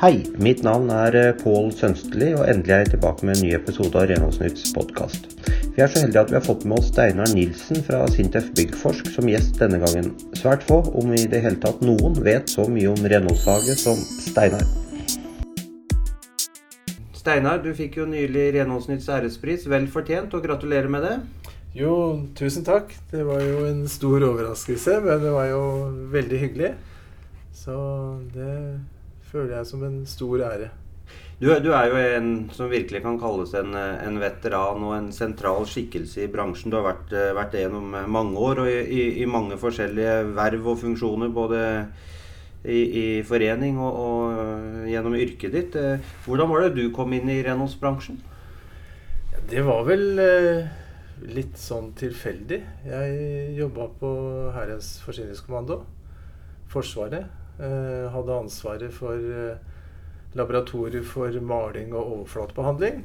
Hei, mitt navn er eh, Pål Sønsteli, og endelig er jeg tilbake med en ny episode av Renholdsnytts podkast. Vi er så heldige at vi har fått med oss Steinar Nilsen fra Sintef Byggforsk som gjest denne gangen. Svært få, om i det hele tatt noen, vet så mye om renholdsfaget som Steinar. Steinar, du fikk jo nylig Renholdsnytts ærespris. Vel fortjent, og gratulerer med det. Jo, tusen takk. Det var jo en stor overraskelse, men det var jo veldig hyggelig. Så det føler jeg som en stor ære. Du, du, er jo en som virkelig kan kalles en, en, veteran og en sentral skikkelse i bransjen. Du har vært, vært det gjennom mange år og i, i, mange forskjellige verv og funksjoner. Både i, i forening og, og, gjennom yrket ditt. Hvordan var det du kom inn i renholdsbransjen? Det var vel eh, litt sånn tilfeldig. Jeg jobba på Hærens forsyningskommando, Forsvaret. Eh, hadde ansvaret for laboratoriet for maling og overflatebehandling.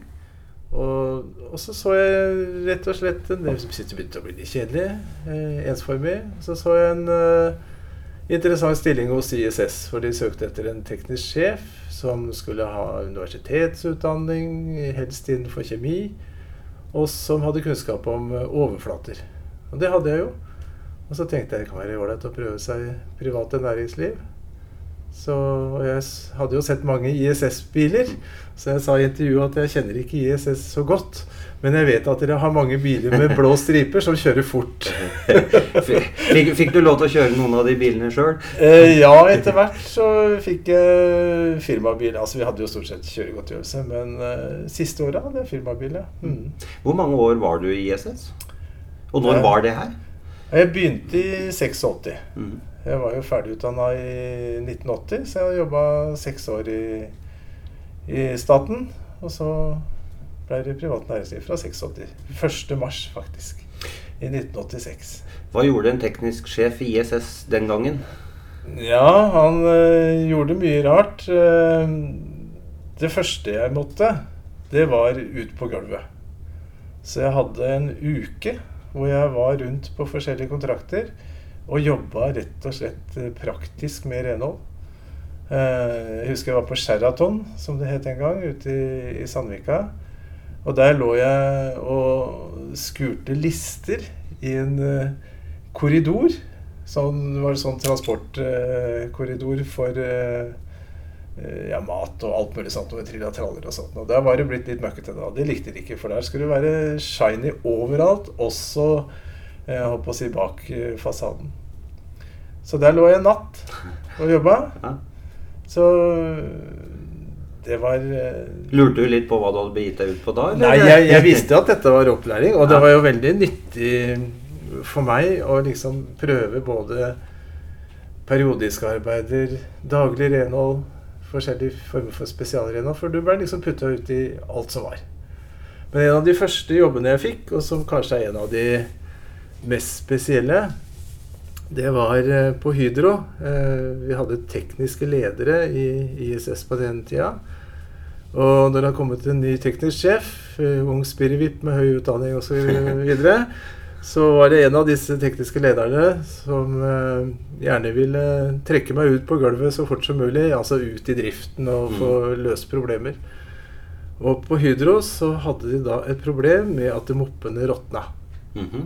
Og, og, så så jeg rett og slett en del som begynte å bli litt kjedelig, eh, ensformig. Så så jeg en interessant stilling hos ISS, for de søkte etter en teknisk sjef som skulle ha universitetsutdanning, helst innenfor kjemi, og som hadde kunnskap om overflater. Og det hadde jeg jo. Og så tenkte jeg det kan være ålreit å prøve seg i private næringsliv. Så jeg hadde jo sett mange ISS-biler, så jeg sa i intervjuet at jeg kjenner ikke ISS så godt. Men jeg vet at dere har mange biler med blå striper som kjører fort. fikk, fikk, du lov til å kjøre noen av de bilene sjøl? Eh, ja, etter hvert så fikk jeg firmabil. Altså vi hadde jo stort sett kjøregodtgjørelse, men eh, siste året hadde jeg firmabil, ja. Mm. Hvor mange år var du i ISS? Og når var det her? Jeg begynte i 86. Mm. Jeg var jo ferdigutdanna i 1980, så jeg jobba seks år i, i, staten. Og så ble det privat næringsliv fra 86. 1. mars, faktisk. I 1986. Hva gjorde en teknisk sjef i ISS den gangen? Ja, han øh, gjorde mye rart. Uh, det første jeg måtte, det var ut på gulvet. Så jeg hadde en uke hvor jeg var rundt på forskjellige kontrakter og jobba rett og slett eh, praktisk med renhold. Eh, jeg husker jeg var på Sheraton, som det het en gang, ute i, Sandvika. Og der lå jeg og skurte lister i en uh, korridor. Sånn, det var en sånn transportkorridor for ja, mat og alt mulig sånt. Og trilla traller og sånt. Og der var det blitt litt møkkete da. Det likte de ikke, for der skulle det være shiny overalt. Også jeg holdt på å si bak eh, fasaden. Så der lå jeg en natt og jobba. Så det var uh, Lurte du litt på hva du hadde begitt deg ut på da? Eller? Nei, jeg, jeg, visste at dette var opplæring. Og det var jo veldig nyttig for meg å liksom prøve både periodiske arbeider, daglig renhold, forskjellige former for spesialrenhold. For du ble liksom putta ut i alt som var. Men en av de første jobbene jeg fikk, og som kanskje er en av de mest spesielle, det var eh, på Hydro. Eh, vi hadde tekniske ledere i ISS på den tida. Og når det har kommet en ny teknisk sjef, eh, ung spirrevipp med høy utdanning osv., så, så var det en av disse tekniske lederne som gjerne ville trekke meg ut på gulvet så fort som mulig. Altså ut i driften og få mm. løst problemer. Og på Hydro så hadde de da et problem med at moppene råtna. Mm -hmm.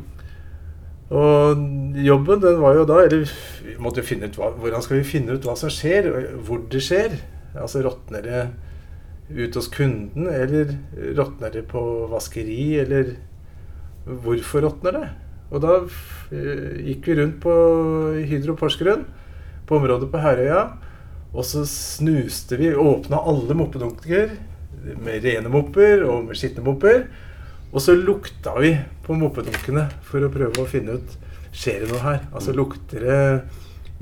Og jobben den var jo da Eller vi måtte finne ut hva, hvordan skal vi finne ut hva som skjer, hvor det skjer. Altså råtner det ut hos kunden, eller råtner det på vaskeri, eller hvorfor råtner det? Og da eh, gikk vi rundt på Hydro Porsgrunn, på området på Herøya, og så snuste vi, åpna alle moppedunker med rene mopper og med skitne mopper. Og så lukta vi på moppedunkene for å prøve å finne ut skjer det noe her. Altså lukter det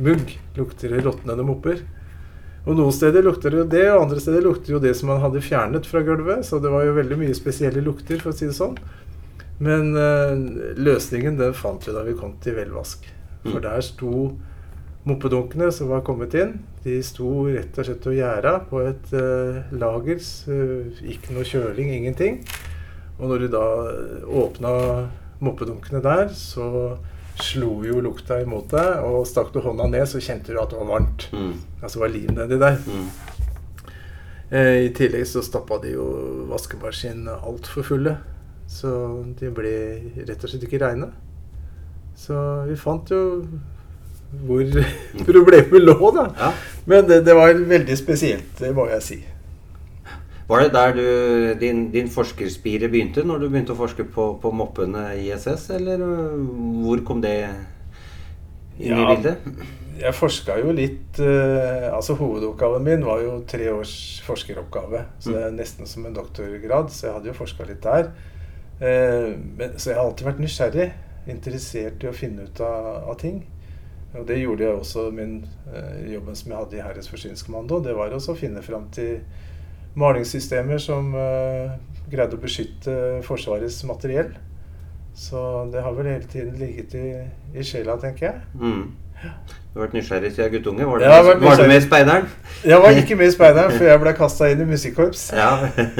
mugg? Lukter det råtnende mopper? Og Noen steder lukter det jo det, og andre steder lukter jo det som man hadde fjernet fra gulvet. Så det var jo veldig mye spesielle lukter, for å si det sånn. Men uh, løsningen den fant vi da vi kom til velvask. For der sto moppedunkene som var kommet inn. De sto rett og slett og gjerda på et uh, lager. Uh, ikke noe kjøling, ingenting. Og når du da åpna moppedunkene der, så slo jo lukta imot deg, og stakk du hånda ned, så kjente du at det var varmt. Mm. Altså var liv nedi der. Mm. Eh, I tillegg så stappa de jo vaskemaskinene altfor fulle. Så de ble rett og slett ikke reine. Så vi fant jo hvor problemet lå, da. Ja. Men det, det var veldig spesielt, det må jeg si. Var det der du, din, din forskerspire begynte, når du begynte å forske på, på moppene ISS, eller øh, hvor kom det inn i bildet? Jeg forska jo litt eh, Altså Hovedoppgaven min var jo tre års forskeroppgave. Så det er nesten som en doktorgrad, så jeg hadde jo forska litt der. Eh, men, så jeg har alltid vært nysgjerrig, interessert i å finne ut av, av ting. Og det gjorde jeg også min eh, jobben som jeg hadde i Herres forsyningskommando. Det var også å finne fram til malingssystemer som eh, greide å beskytte Forsvarets materiell. Så det har vel hele tiden ligget i, i sjela, tenker jeg. Mm. Du har vært nysgjerrig siden guttunge. Var du, har med, var du med i speideren? Jeg var ikke med i speideren før jeg ble kasta inn i musikkorps. Ja.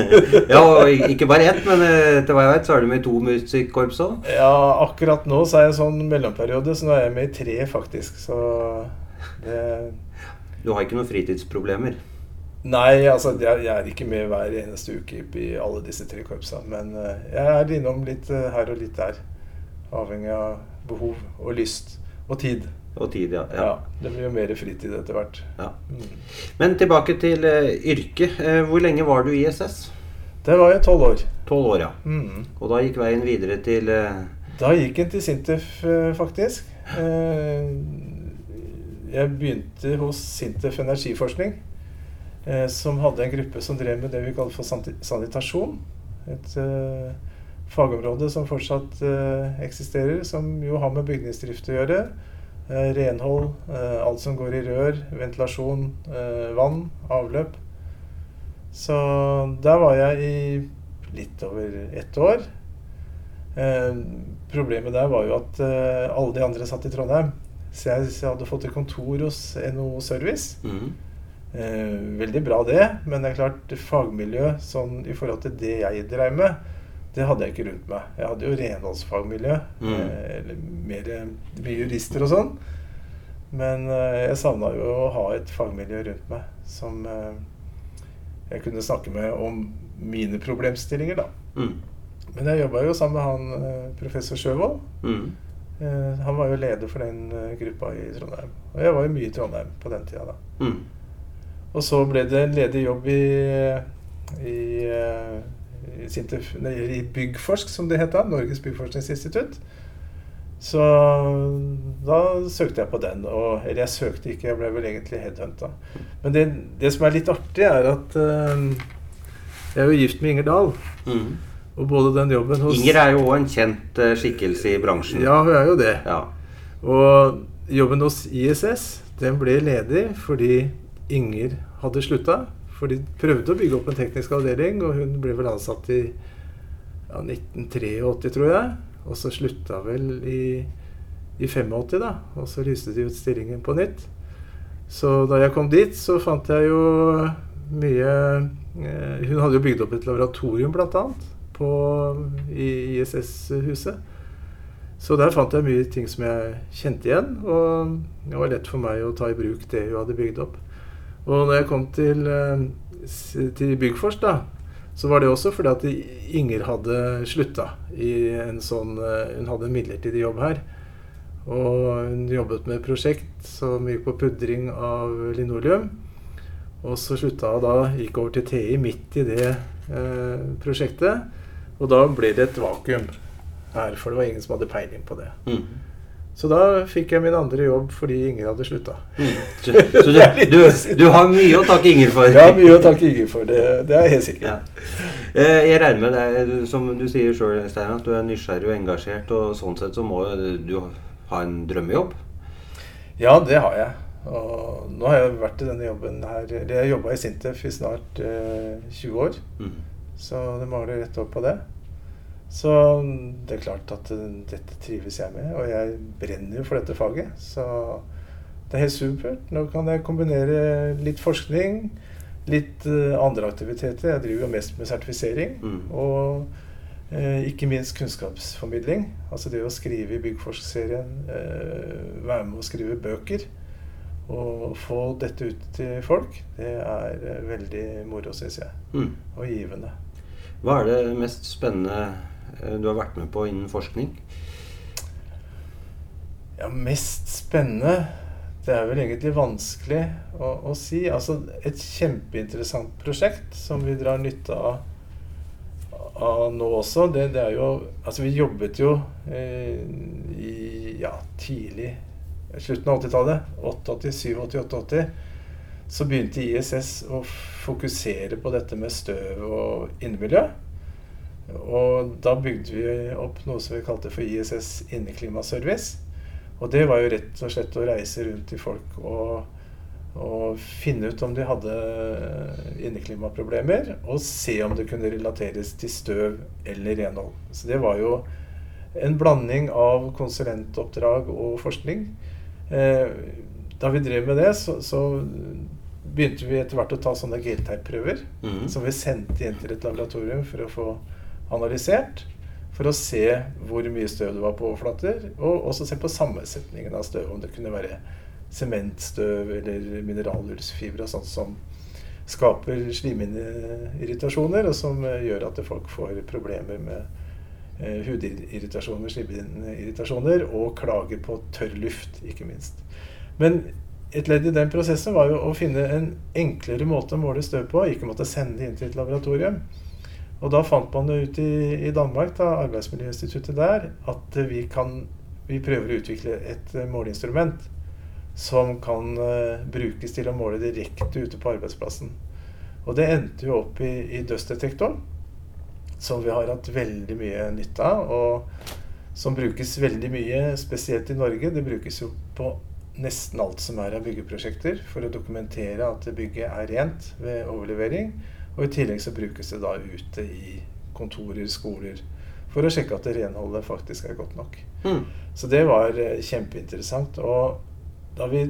ja, og ikke bare ett, men øh, etter hva jeg vet, så er du med i to musikkorps òg. Ja, akkurat nå så er jeg en sånn mellomperiode, så nå er jeg med i tre, faktisk. Så det Du har ikke noen fritidsproblemer? Nei, altså jeg, jeg er ikke med hver eneste uke i alle disse tre korpsene. Men eh, jeg er innom litt eh, her og litt der. Avhengig av behov og lyst og tid. Og tid, ja. Ja, ja. Det blir jo mer fritid etter hvert. ja. Mm. Men tilbake til uh, yrket. Eh, hvor lenge var du i SS? Det var jeg tolv år. Tolv år, ja. Mm. Og da gikk veien videre til uh... Da gikk jeg til Sintef, eh, faktisk. Jeg begynte hos Sintef Energiforskning, som hadde en gruppe som drev med det vi kaller for sanitasjon. Et uh, fagområde som fortsatt uh, eksisterer, som jo har med bygningsdrift å gjøre. Uh, renhold, eh, alt som går i rør, ventilasjon, eh, vann, avløp. Så der var jeg i litt over ett år. Eh, problemet der var jo at eh, alle de andre satt i Trondheim. Så jeg, så jeg hadde fått et kontor hos NHO Service. mhm. Eh, veldig bra det, men det er klart fagmiljø sånn i forhold til det jeg drev med, det hadde jeg ikke rundt meg. Jeg hadde jo renholdsfagmiljø, Mm. eh, eller mer mye jurister og sånn. Men eh, jeg savna jo å ha et fagmiljø rundt meg som eh, jeg kunne snakke med om mine problemstillinger, da. Mm. Men jeg jobba jo sammen med han eh, professor Sjøvold. Mm. Eh, han var jo leder for den eh, gruppa i Trondheim. Og jeg var jo mye i Trondheim på den tida, da. Og så ble det en ledig jobb i, i, eh, i, Sintef, nei, i Byggforsk, som det het da. Norges byggforskningsinstitutt. Så da søkte jeg på den. Og, eller jeg søkte ikke, jeg ble vel egentlig headhunta. Men det, det som er litt artig, er at uh, jeg er jo gift med Inger Dahl. Mm. Og både den jobben hos Inger er jo også en kjent uh, skikkelse i bransjen. Ja, hun er jo det. Ja. Og jobben hos ISS den ble ledig fordi Inger hadde slutta. For de prøvde å bygge opp en teknisk avdeling, og hun ble vel ansatt i ja, 1983, tror jeg. Og så slutta vel i, i 85, da. Og så lyste de ut stillingen på nytt. Så da jeg kom dit, så fant jeg jo mye eh, Hun hadde jo bygd opp et laboratorium, på, i ISS-huset. Så der fant jeg mye ting som jeg kjente igjen, og det var lett for meg å ta i bruk det hun hadde bygd opp. Og når jeg kom til, eh, til Byggfors, da, så var det også fordi at Inger hadde slutta i en sånn eh, Hun hadde en midlertidig jobb her. Og hun jobbet med et prosjekt som gikk på pudring av linoleum. Og så slutta hun da, gikk over til TI midt i det eh, prosjektet. Og da ble det et vakuum her, for det var ingen som hadde peiling på det. Mm. Så da fikk jeg min andre jobb fordi Inger hadde slutta. Mm. Så, så du, du, du har mye å takke Inger for. Har mye å takke Inger for, det, det er helt sikkert. Ja. Eh, Jeg regner med deg, som du sier sjøl, Steinar, at du er nysgjerrig og engasjert. Og sånn sett så må du ha en drømmejobb. Ja, det har jeg. Og nå har jeg vært i denne jobben her Jeg jobba i Sintef i snart eh, 20 år, Mm. så det mangler rett opp på det. Så det er klart at eh, dette trives jeg med, og jeg brenner jo for dette faget. Så det er helt supert. Nå kan jeg kombinere litt forskning, litt eh, andre aktiviteter. Jeg driver jo mest med sertifisering. Mm. Og eh, ikke minst kunnskapsformidling. Altså det å skrive i Byggforsk-serien, være med å skrive bøker å få dette ut til folk, det er veldig moro, syns jeg. Mm. Og givende. Hva er det mest spennende du har vært med på innen forskning? Ja, mest spennende Det er vel egentlig vanskelig å, å si. Altså, et kjempeinteressant prosjekt som vi drar nytte av, av nå også, det, det, er jo Altså, vi jobbet jo eh, i ja, tidlig Slutten av 80-tallet. 88, 87, 88. Så begynte ISS å fokusere på dette med støv og innemiljø. Og da bygde vi opp noe som vi kalte for ISS inneklimaservice. Og det var jo rett og slett å reise rundt til folk og, og finne ut om de hadde inneklimaproblemer, og se om det kunne relateres til støv eller renhold. Så det var jo en blanding av konsulentoppdrag og forskning. Eh, da vi drev med det, så, så begynte vi etter hvert å ta sånne gelteipprøver mm. som vi sendte inn til et laboratorium for å få analysert. For å se hvor mye støv det var på overflater, og også se på sammensetningen av støv. Om det kunne være sementstøv eller mineralullsfibre og sånt som skaper slimhinneirritasjoner, og som eh, gjør at folk får problemer med eh, hudirritasjoner, slimhinneirritasjoner, og klager på tørr luft, ikke minst. Men et ledd i den prosessen var jo å finne en enklere måte å måle støv på, ikke måtte sende det inn til et laboratorium. Og da fant man ut i, i Danmark, da, Arbeidsmiljøinstituttet der, at vi, kan, vi prøver å utvikle et eh, måleinstrument som kan uh, brukes til å måle direkte ute på arbeidsplassen. Og det endte jo opp i, i dødsdetektoren, som vi har hatt veldig mye nytte av, og som brukes veldig mye, spesielt i Norge. Det brukes jo på nesten alt som er av byggeprosjekter, for å dokumentere at bygget er rent ved overlevering. Og i tillegg så brukes det da ute i kontorer, skoler, for å sjekke at det renholdet faktisk er godt nok. Mm. Så det var eh, kjempeinteressant. Og da vi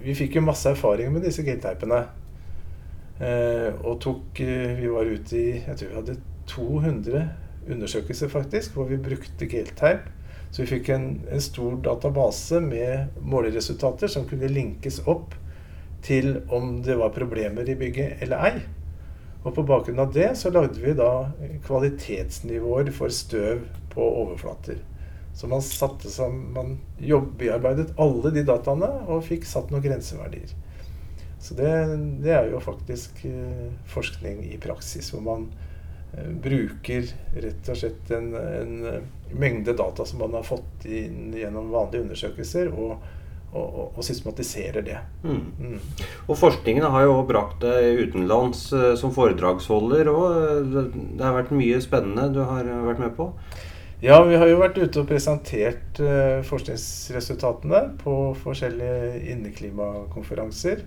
Vi fikk jo masse erfaring med disse gelteipene. Eh, og tok eh, Vi var ute i Jeg tror vi hadde 200 undersøkelser, faktisk, hvor vi brukte gateteip. Så vi fikk en, en stor database med måleresultater som kunne linkes opp til om det var problemer i bygget eller ei. Og på bakgrunn av det så lagde vi da kvalitetsnivåer for støv på overflater. Så man satte som man jobbbearbeidet alle de dataene og fikk satt noen grenseverdier. Så det, det er jo faktisk eh, forskning i praksis, hvor man eh, bruker rett og slett en, en eh, mengde data som man har fått inn gjennom vanlige undersøkelser, og, og, og, og systematiserer det. Mm. Mm. Og forskningen har jo brakt deg utenlands eh, som foredragsholder, og eh, det, har vært mye spennende du har eh, vært med på. Ja, vi har jo vært ute og presentert forskningsresultatene på forskjellige inneklimakonferanser.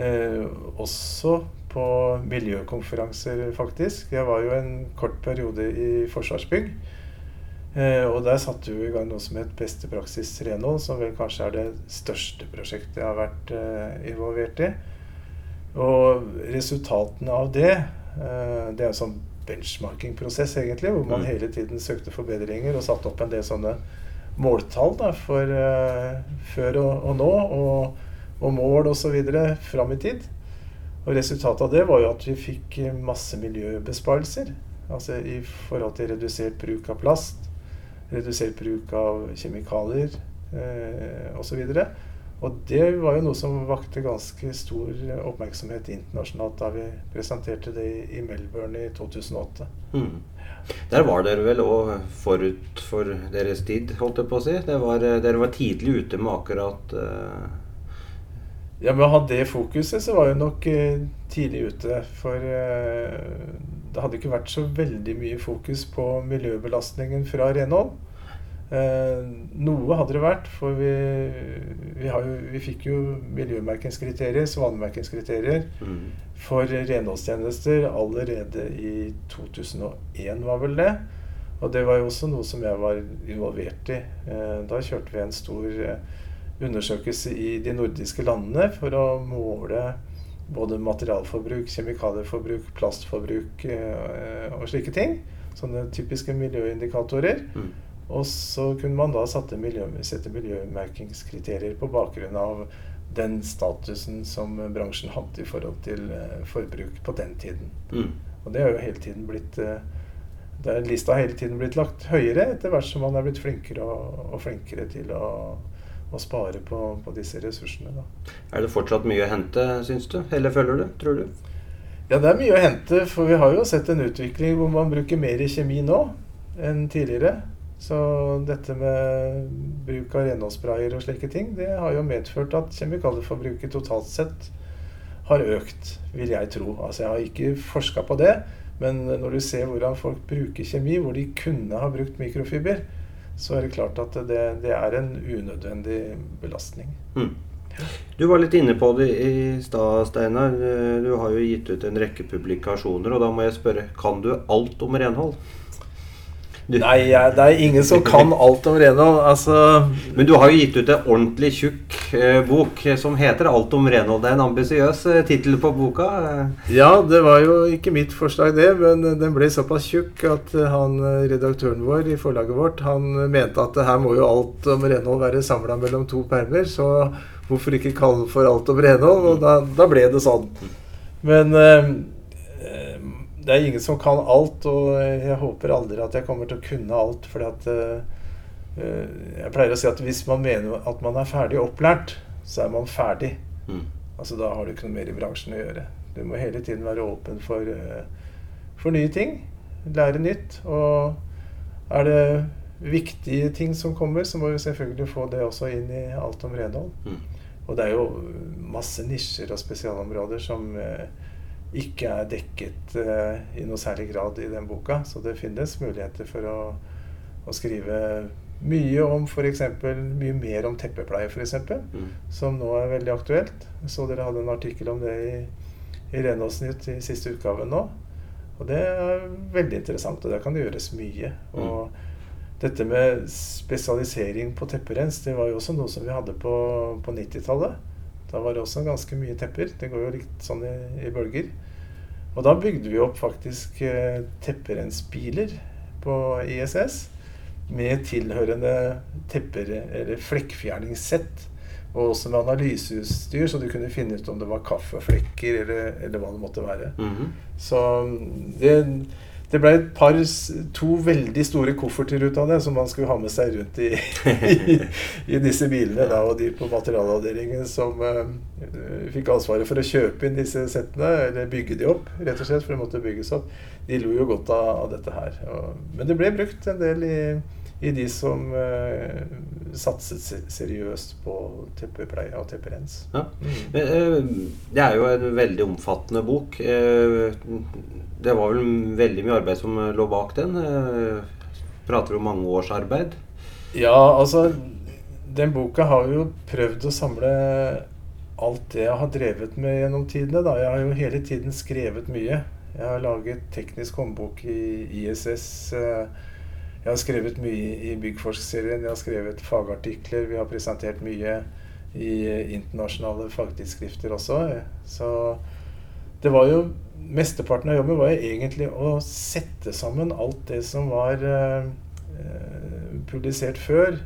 Eh, også på miljøkonferanser, faktisk. Jeg var jo en kort periode i Forsvarsbygg. Eh, og der satte vi i gang noe som het Beste praksis renhold, som vel kanskje er det største prosjektet jeg har vært eh, involvert i. Og resultatene av det eh, Det er en sånn benchmarking-prosess, egentlig, hvor man Mm. hele tiden søkte forbedringer og satte opp en del sånne måltall da, for før og, og nå, og, og mål osv. fram i tid. Og resultatet av det var jo at vi fikk masse miljøbesparelser. Altså i forhold til redusert bruk av plast, redusert bruk av kjemikalier eh, osv. Og det var jo noe som vakte ganske stor oppmerksomhet internasjonalt da vi presenterte det i, Melbourne i 2008. Mm. Der var dere vel òg forut for deres tid, holdt jeg på å si. Det var, eh, dere var tidlig ute med akkurat eh, Ja, med å ha det fokuset, så var vi nok eh, tidlig ute. For eh, det hadde ikke vært så veldig mye fokus på miljøbelastningen fra renhold. Eh, noe hadde det vært, for vi, vi, har jo, vi fikk jo miljømerkingskriterier, svanemerkingskriterier, mm. for renholdstjenester allerede i 2001, var vel det. Og det var jo også noe som jeg var involvert i. Eh, Da kjørte vi en stor eh, undersøkelse i de nordiske landene for å måle både materialforbruk, kjemikalieforbruk, plastforbruk eh, og slike ting. Sånne typiske miljøindikatorer. Mm. Og så kunne man da sette, miljø, sette miljømerkingskriterier på bakgrunn av den statusen som bransjen hadde i forhold til eh, forbruk på den tiden. Mm. Og det har jo hele tiden blitt eh, der Lista har hele tiden blitt lagt høyere etter hvert som man er blitt flinkere og, og flinkere til å, å spare på, på, disse ressursene. Da. Er det fortsatt mye å hente, syns du? Eller føler du? Tror du? Ja, det er mye å hente. For vi har jo sett en utvikling hvor man bruker mer kjemi nå enn tidligere. Så dette med bruk av renholdssprayer og slike ting, det har jo medført at kjemikalieforbruket totalt sett har økt, vil jeg tro. Altså jeg har ikke forska på det, men når du ser hvordan folk bruker kjemi, hvor de kunne ha brukt mikrofiber, så er det klart at det, det er en unødvendig belastning. Mm. Du var litt inne på det i stad, Steinar. Du har jo gitt ut en rekke publikasjoner, og da må jeg spørre, kan du alt om renhold? Nei, det er ingen som kan alt om renhold. Altså Men du har jo gitt ut en ordentlig tjukk eh, bok som heter 'Alt om renhold'. Det er en ambisiøs eh, tittel på boka. Ja, det var jo ikke mitt forslag, det. Men den ble såpass tjukk at han redaktøren vår i forlaget vårt han mente at her må jo alt om renhold være samla mellom to permer. Så hvorfor ikke kalle det for 'Alt om renhold'? Og da, da ble det sånn. Men eh, det er ingen som kan alt, og jeg håper aldri at jeg kommer til å kunne alt. fordi at uh, Jeg pleier å si at hvis man mener at man er ferdig opplært, så er man ferdig. Mm. Altså Da har du ikke noe mer i bransjen å gjøre. Du må hele tiden være åpen for, uh, for nye ting. Lære nytt. Og er det viktige ting som kommer, så må vi selvfølgelig få det også inn i alt om renhold. Mm. Og det er jo masse nisjer og spesialområder som uh, ikke er dekket uh, i noe særlig grad i den boka. Så det finnes muligheter for å, å skrive mye om f.eks. mye mer om teppepleie, f.eks., mm. som nå er veldig aktuelt. Så dere hadde en artikkel om det i, i Renholdsnytt i siste utgave nå. Og det er veldig interessant, og der kan det gjøres mye. Mm. Og dette med spesialisering på tepperens, det var jo også noe som vi hadde på, på 90-tallet. Da var det også ganske mye tepper. Det går jo litt sånn i, i bølger. Og da bygde vi opp faktisk eh, tepperensbiler på ISS med tilhørende tepper- eller flekkfjerningssett. Og også med analyseutstyr, så du kunne finne ut om det var kaffeflekker eller, eller hva det måtte være. Mm -hmm. Så det det ble et par, to veldig store kofferter ut av det, som man skulle ha med seg rundt i, i, i disse bilene. Da, og de på materialavdelingen som uh, fikk ansvaret for å kjøpe inn disse settene, eller bygge de opp, rett og slett, for det måtte bygges opp, de lo jo godt av, av dette her. Og, men det ble brukt en del i, i de som uh, satset seriøst på teppepleie og tepperens. Ja. Mm. Eh, det er jo en veldig omfattende bok det var vel veldig mye arbeid som lå bak den. Eh, prater om mange års arbeid? Ja, altså Den boka har jo prøvd å samle alt det jeg har drevet med gjennom tidene. Da. Jeg har jo hele tiden skrevet mye. Jeg har laget teknisk håndbok i ISS. Eh, jeg har skrevet mye i Byggforsk-serien. Jeg har skrevet fagartikler. Vi har presentert mye i internasjonale fagtidsskrifter også. Så det var jo Mesteparten av jobben var jo egentlig å sette sammen alt det som var eh, publisert før,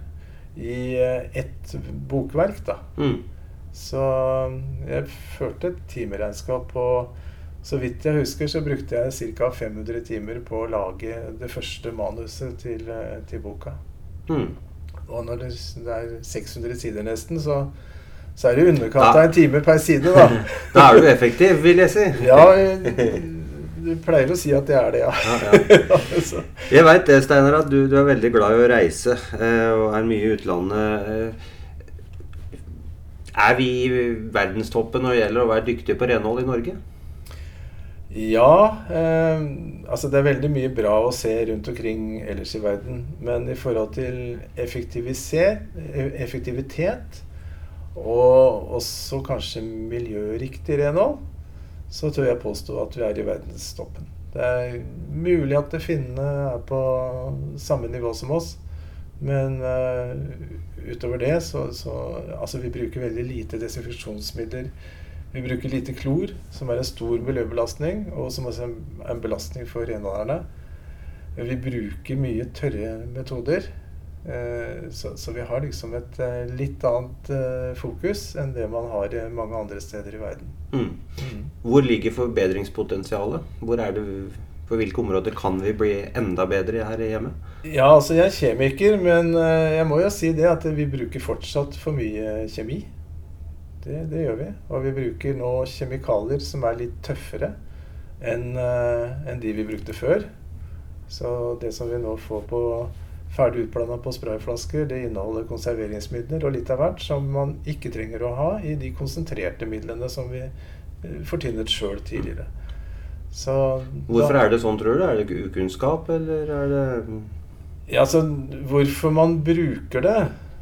i eh, ett bokverk. da. Mm. Så jeg førte et timeregnskap på Så vidt jeg husker, så brukte jeg ca. 500 timer på å lage det første manuset til, eh, til boka. Mm. Og når det, det er 600 sider nesten, så så er det i underkant av en time per side, da. da er du effektiv, vil jeg si. ja, du pleier å si at det er det, ja. ja, ja. jeg veit det, Steinar, at du, du, er veldig glad i å reise eh, og er mye i utlandet. Eh, er vi i verdenstoppen når det gjelder å være dyktige på renhold i Norge? Ja. Eh, altså det er veldig mye bra å se rundt omkring ellers i verden. Men i forhold til effektivitet og også kanskje miljøriktig renhold, så tør jeg påstå at vi er i verdenstoppen. Det er mulig at finnene er på samme nivå som oss, men uh, utover det så, så Altså, vi bruker veldig lite desinfeksjonsmidler. Vi bruker lite klor, som er en stor miljøbelastning, og som også er en belastning for renholderne. Vi bruker mye tørre metoder. Eh, så, vi har liksom et eh, litt annet eh, fokus enn det man har mange andre steder i verden. Mm. Mm. Hvor ligger forbedringspotensialet? Hvor er det, på hvilke områder kan vi bli enda bedre her hjemme? Ja, altså Jeg er kjemiker, men jeg må jo si det at vi bruker fortsatt for mye kjemi. Det, det gjør vi. Og vi bruker nå kjemikalier som er litt tøffere enn en de vi brukte før. Så det som vi nå får på ferdig utblanda på sprayflasker. Det inneholder konserveringsmidler og litt av hvert som man ikke trenger å ha i de konsentrerte midlene som vi fortynnet fortinnet sjøl tidligere. Så hvorfor da, er det sånn, tror du? Er det ukunnskap, eller er det Ja, altså Hvorfor man bruker det,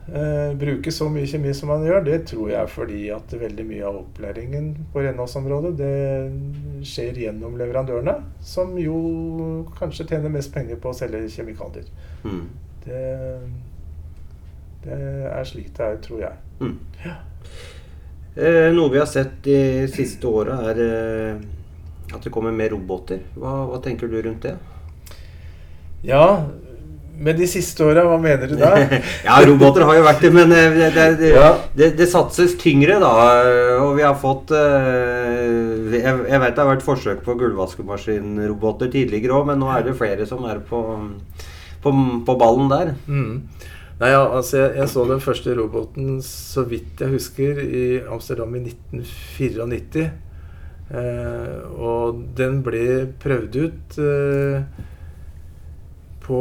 eh, bruke så mye kjemi som man gjør, det tror jeg er fordi at veldig mye av opplæringen på renholdsområdet det skjer gjennom leverandørene, som jo kanskje tjener mest penger på å selge kjemikalier. Mm. Det, det, er slik det er, tror jeg. Mm. Ja. Eh, noe vi har sett de siste åra, er eh, at det kommer mer roboter. Hva, hva, tenker du rundt det? Ja, med de siste åra, hva mener du da? ja, roboter har jo vært det, men eh, det, det, ja. det, det, satses tyngre, da. Og vi har fått eh, Jeg, jeg vet det har vært forsøk på gulvvaskemaskinroboter tidligere òg, men nå er det flere som er på på, på ballen der. Mm. Nei, ja, altså jeg, jeg, så den første roboten, så vidt jeg husker, i Amsterdam i 1994. Eh, og den ble prøvd ut eh, på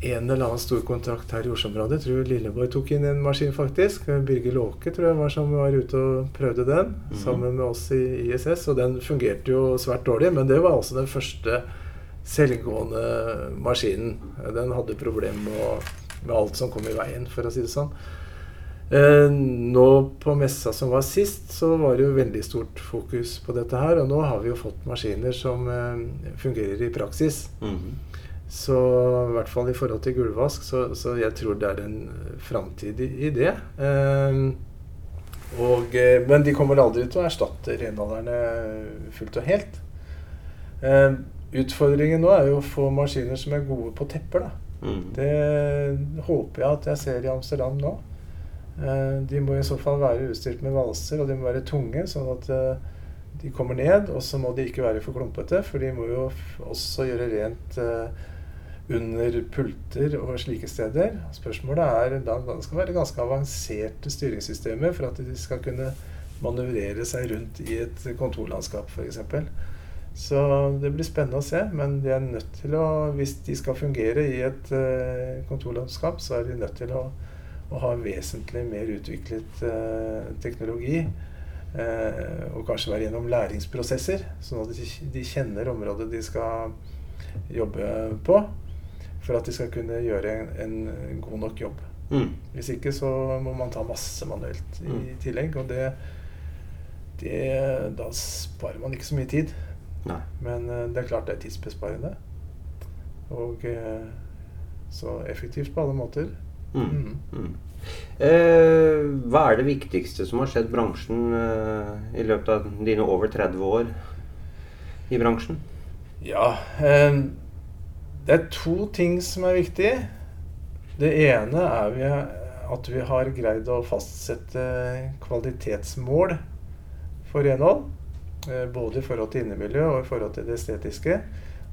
en eller annen stor kontrakt her i Oslo-området. Tror Lilleborg tok inn en maskin, faktisk. Birger Låke tror jeg var som var ute og prøvde den, mm -hmm. sammen med oss i ISS. Og den fungerte jo svært dårlig, men det var altså den første selvgående maskinen. Den hadde problemer med, med, alt som kom i veien, for å si det sånn. Eh, nå på messa som var sist, så var det jo veldig stort fokus på dette her. Og nå har vi jo fått maskiner som eh, fungerer i praksis. Mm -hmm. Så i hvert fall i forhold til gulvvask, så, så jeg tror det er en framtid i, det. Eh, og, eh, men de kommer aldri til å erstatte renholderne fullt og helt. Eh, Utfordringen nå er jo å få maskiner som er gode på tepper. Mm. Det håper jeg at jeg ser i Amsterdam nå. Eh, de må i så fall være utstyrt med valser, og de må være tunge, sånn at eh, de kommer ned. Og så må de ikke være for klumpete, for de må jo også gjøre rent eh, under pulter og slike steder. Spørsmålet er da, det skal være ganske avanserte styringssystemer for at de skal kunne manøvrere seg rundt i et kontorlandskap, f.eks. Så det blir spennende å se. Men de er nødt til å, hvis de skal fungere i et uh, kontorlandskap, så er de nødt til å, å ha vesentlig mer utviklet uh, teknologi. Uh, og kanskje være gjennom læringsprosesser, sånn at de, kjenner området de skal jobbe på. For at de skal kunne gjøre en, en god nok jobb. Mm. Hvis ikke så må man ta masse manuelt i mm. tillegg. Og det, det, da sparer man ikke så mye tid. Nei. Men uh, det er klart det er tidsbesparende. Og uh, så effektivt på alle måter. Mm. Mm. Mm. Eh, hva er det viktigste som har skjedd bransjen i løpet av dine over 30 år i bransjen? Ja Det er to ting som er viktig. Det ene er vi, at vi har greid å fastsette kvalitetsmål for renhold. Eh, både i forhold til innemiljø og i forhold til det estetiske.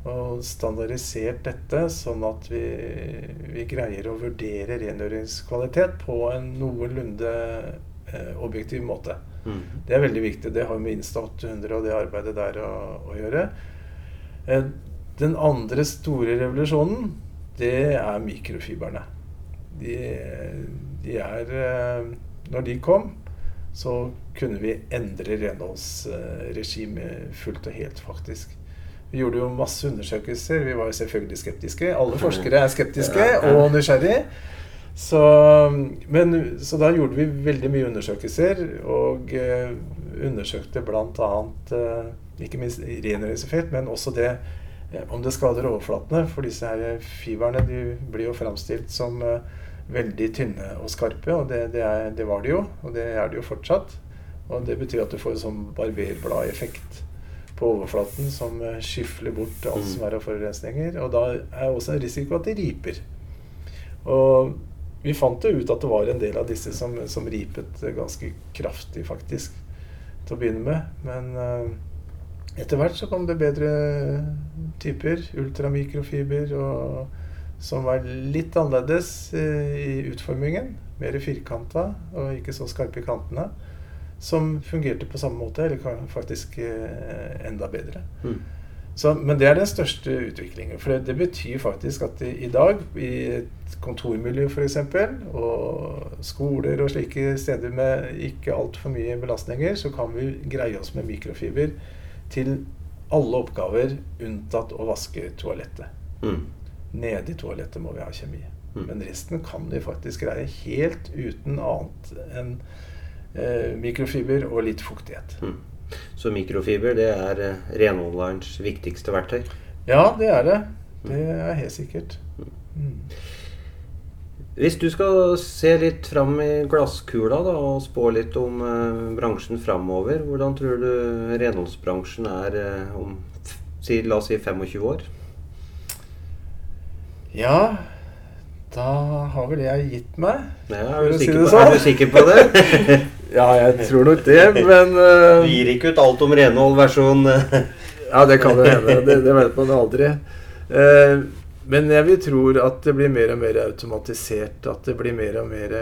Og standardisert dette sånn at vi, vi greier å vurdere rengjøringskvalitet på en noenlunde eh, objektiv måte. Mm. Det er veldig viktig. Det har med Insta 800 og det arbeidet der å, å gjøre. Eh, den andre store revolusjonen, det er mikrofiberne. De, de er eh, Når de kom, så kunne vi endre renholdsregimet fullt og helt, faktisk. Vi gjorde jo masse undersøkelser. Vi var jo selvfølgelig skeptiske. Alle forskere er skeptiske og nysgjerrige. Så, men, så da gjorde vi veldig mye undersøkelser, og uh, undersøkte bl.a. Uh, ikke minst rengjøringseffekt, men også det om det skader overflatene. For disse her fiberne de blir jo framstilt som uh, veldig tynne og skarpe, og det, det, er, det, var de jo. Og det er de jo fortsatt. Og det betyr at du får en sånn barberbladeffekt på overflaten som eh, skyfler bort alt som mm. er av forurensninger. Og da er også en risiko at de riper. Og vi fant jo ut at det var en del av disse som, som ripet ganske kraftig, faktisk, til å begynne med. Men etter hvert så kom det bedre typer. Ultramikrofiber og, som var litt annerledes uh, i utformingen. Mer firkanta og ikke så skarpe i kantene. Som fungerte på samme måte, eller faktisk uh, enda bedre. Mm. Så, men det er den største utviklingen. For det, det betyr faktisk at i, i dag, i et kontormiljø f.eks., og skoler og slike steder med ikke altfor mye belastninger, så kan vi greie oss med mikrofiber til alle oppgaver unntatt å vaske toalettet. Mm. Nede i toalettet må vi ha kjemi. Mm. Men resten kan vi faktisk greie helt uten annet enn eh, mikrofiber og litt fuktighet. Mm. Så mikrofiber det er eh, renholderens viktigste verktøy? Ja, det er det. Det er helt sikkert. Mm. Hvis du skal se litt fram i glasskula da, og spå litt om eh, bransjen framover, hvordan tror du renholdsbransjen er eh, om si, la oss si 25 år? Ja, da har vel jeg gitt meg. Ja, er, du si på, sånn. er, du sikker på det? ja, jeg tror nok det, men uh, Du gir ikke ut alt om renhold versjon. Ja, det kan jo hende. Det, det, vet man aldri. Uh, men jeg vil tro at det blir mer og mer automatisert. At det blir mer og mer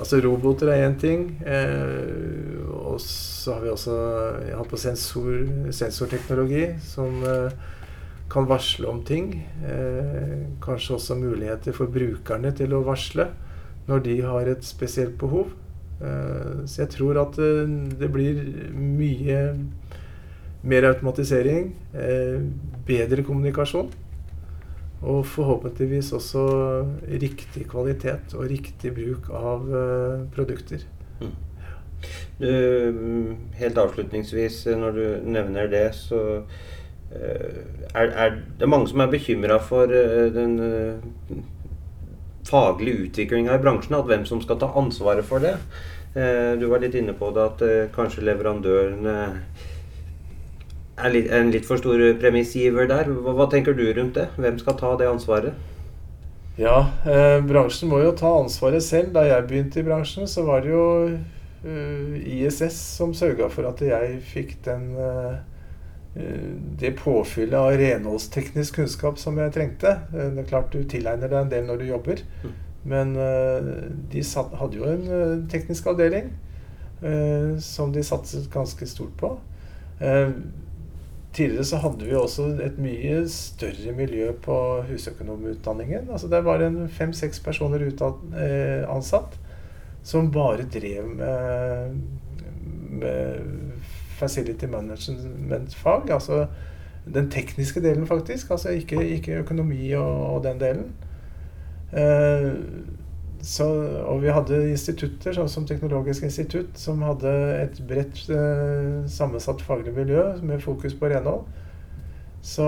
Altså, roboter er én ting. og så har vi også jeg har på sensor, sensorteknologi som kan varsle om ting. Eh, kanskje også muligheter for brukerne til å varsle når de har et spesielt behov. Eh, så jeg tror at det, eh, det blir mye mer automatisering, eh, bedre kommunikasjon. Og forhåpentligvis også riktig kvalitet og riktig bruk av eh, produkter. Mm. Du, helt avslutningsvis, når du nevner det, så Eh, er, er, det mange som er bekymra for eh, den eh, faglige utviklinga i bransjen. At hvem som skal ta ansvaret for det. Du var litt inne på det at kanskje leverandørene er en litt for stor premissgiver der. Hva, hva, tenker du rundt det? Hvem skal ta det ansvaret? Ja, eh, bransjen må jo ta ansvaret selv. Da jeg begynte i bransjen, så var det jo eh, ISS som sørga for at jeg fikk den eh, Eh, det påfyllet av renholdsteknisk kunnskap som jeg trengte. Det er klart Du tilegner deg en del når du jobber, mm. men de satt, hadde jo en teknisk avdeling som de satset ganske stort på. Tidligere så hadde vi også et mye større miljø på husøkonomutdanningen. Altså det var en fem-seks personer ansatt som bare drev med, med facility management-fag. Altså den tekniske delen, faktisk. Altså ikke, ikke økonomi og, og, den delen. Eh, så, og vi hadde institutter, sånn som Teknologisk institutt, som hadde et bredt eh, sammensatt faglig miljø med fokus på renhold. Så,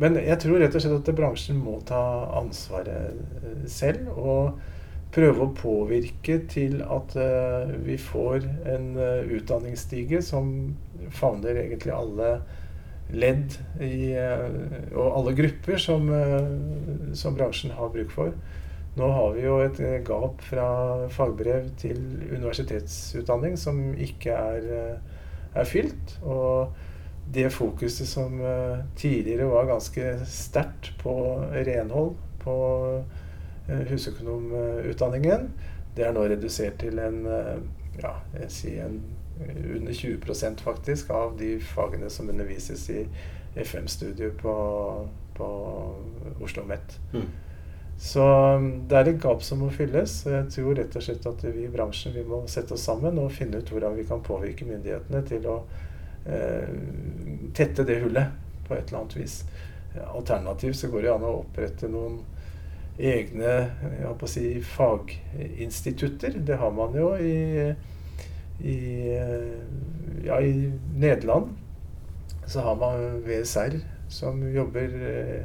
men jeg tror rett og slett at bransjen må ta ansvaret eh, selv. og prøve å påvirke til at uh, vi får en uh, utdanningsstige som favner egentlig alle ledd i, uh, og alle grupper som, som, bransjen har bruk for. Nå har vi jo et gap fra fagbrev til universitetsutdanning som ikke er, er fylt. Og det fokuset som tidligere var ganske sterkt på renhold, på Eh, husøkonomutdanningen. Det er nå redusert til en, eh, ja, jeg sier en under 20% faktisk av de fagene som undervises i FM-studiet på, på Oslo OsloMet. Mm. Så um, det er et gap som må fylles. og Jeg tror rett og slett at vi i bransjen vi må sette oss sammen og finne ut hvordan vi kan påvirke myndighetene til å eh, tette det hullet på et eller annet vis. Alternativt så går det an å opprette noen egne jeg å si, faginstitutter. Det har man jo i, i, ja, i Nederland. Så har man VSR, som jobber eh,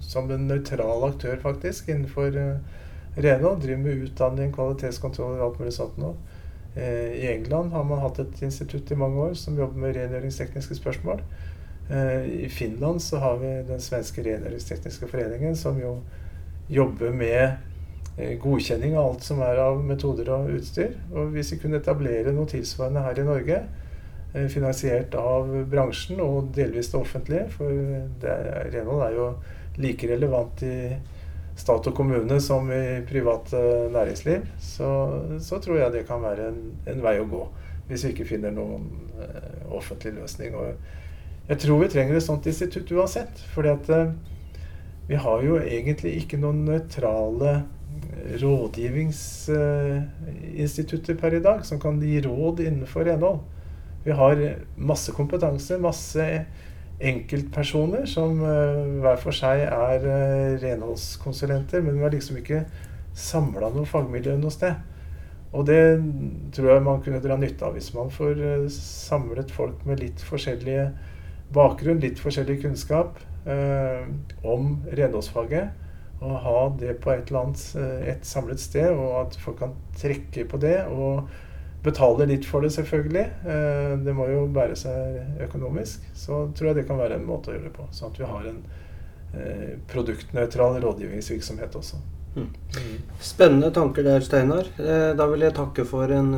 som en nøytral aktør, faktisk, innenfor eh, renhold. Driver med utdanning, kvalitetskontroll og alt mulig sånt nå. Eh, I England har man hatt et institutt i mange år som jobber med rengjøringstekniske spørsmål. I Finland så har vi den svenske rengjøringstekniske foreningen, som jo jobber med godkjenning av alt som er av metoder og utstyr. Og hvis vi kunne etablere noe tilsvarende her i Norge, finansiert av bransjen og delvis det offentlige, for det, renhold er jo like relevant i stat og kommune som i privat næringsliv, så, så, tror jeg det kan være en, en, vei å gå. Hvis vi ikke finner noen eh, offentlig løsning. Og jeg tror vi trenger et sånt institutt uansett. fordi at eh, vi har jo egentlig ikke noen nøytrale rådgivningsinstitutter per i dag som kan gi råd innenfor renhold. Vi har masse kompetanse, masse enkeltpersoner som uh, hver for seg er uh, renholdskonsulenter, men vi har liksom ikke samla noe fagmiljø noe sted. Og det tror jeg man kunne dra nytte av hvis man får uh, samlet folk med litt forskjellige bakgrunn, litt forskjellig kunnskap om renholdsfaget. Og ha det på et eller annet et samlet sted, og at folk kan trekke på det. og betaler litt for det, selvfølgelig. Eh, det må jo bære seg økonomisk. Så tror jeg det kan være en måte å gjøre det på. Sånn at vi har en eh, produktnøytral rådgivningsvirksomhet også. Mm. Spennende tanker der, Steinar. Eh, da vil jeg takke for en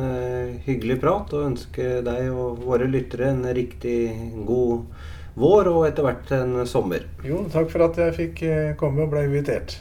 hyggelig prat og ønske deg og våre lyttere en riktig god vår og etter hvert en sommer. Jo, takk for at jeg fikk komme og ble invitert.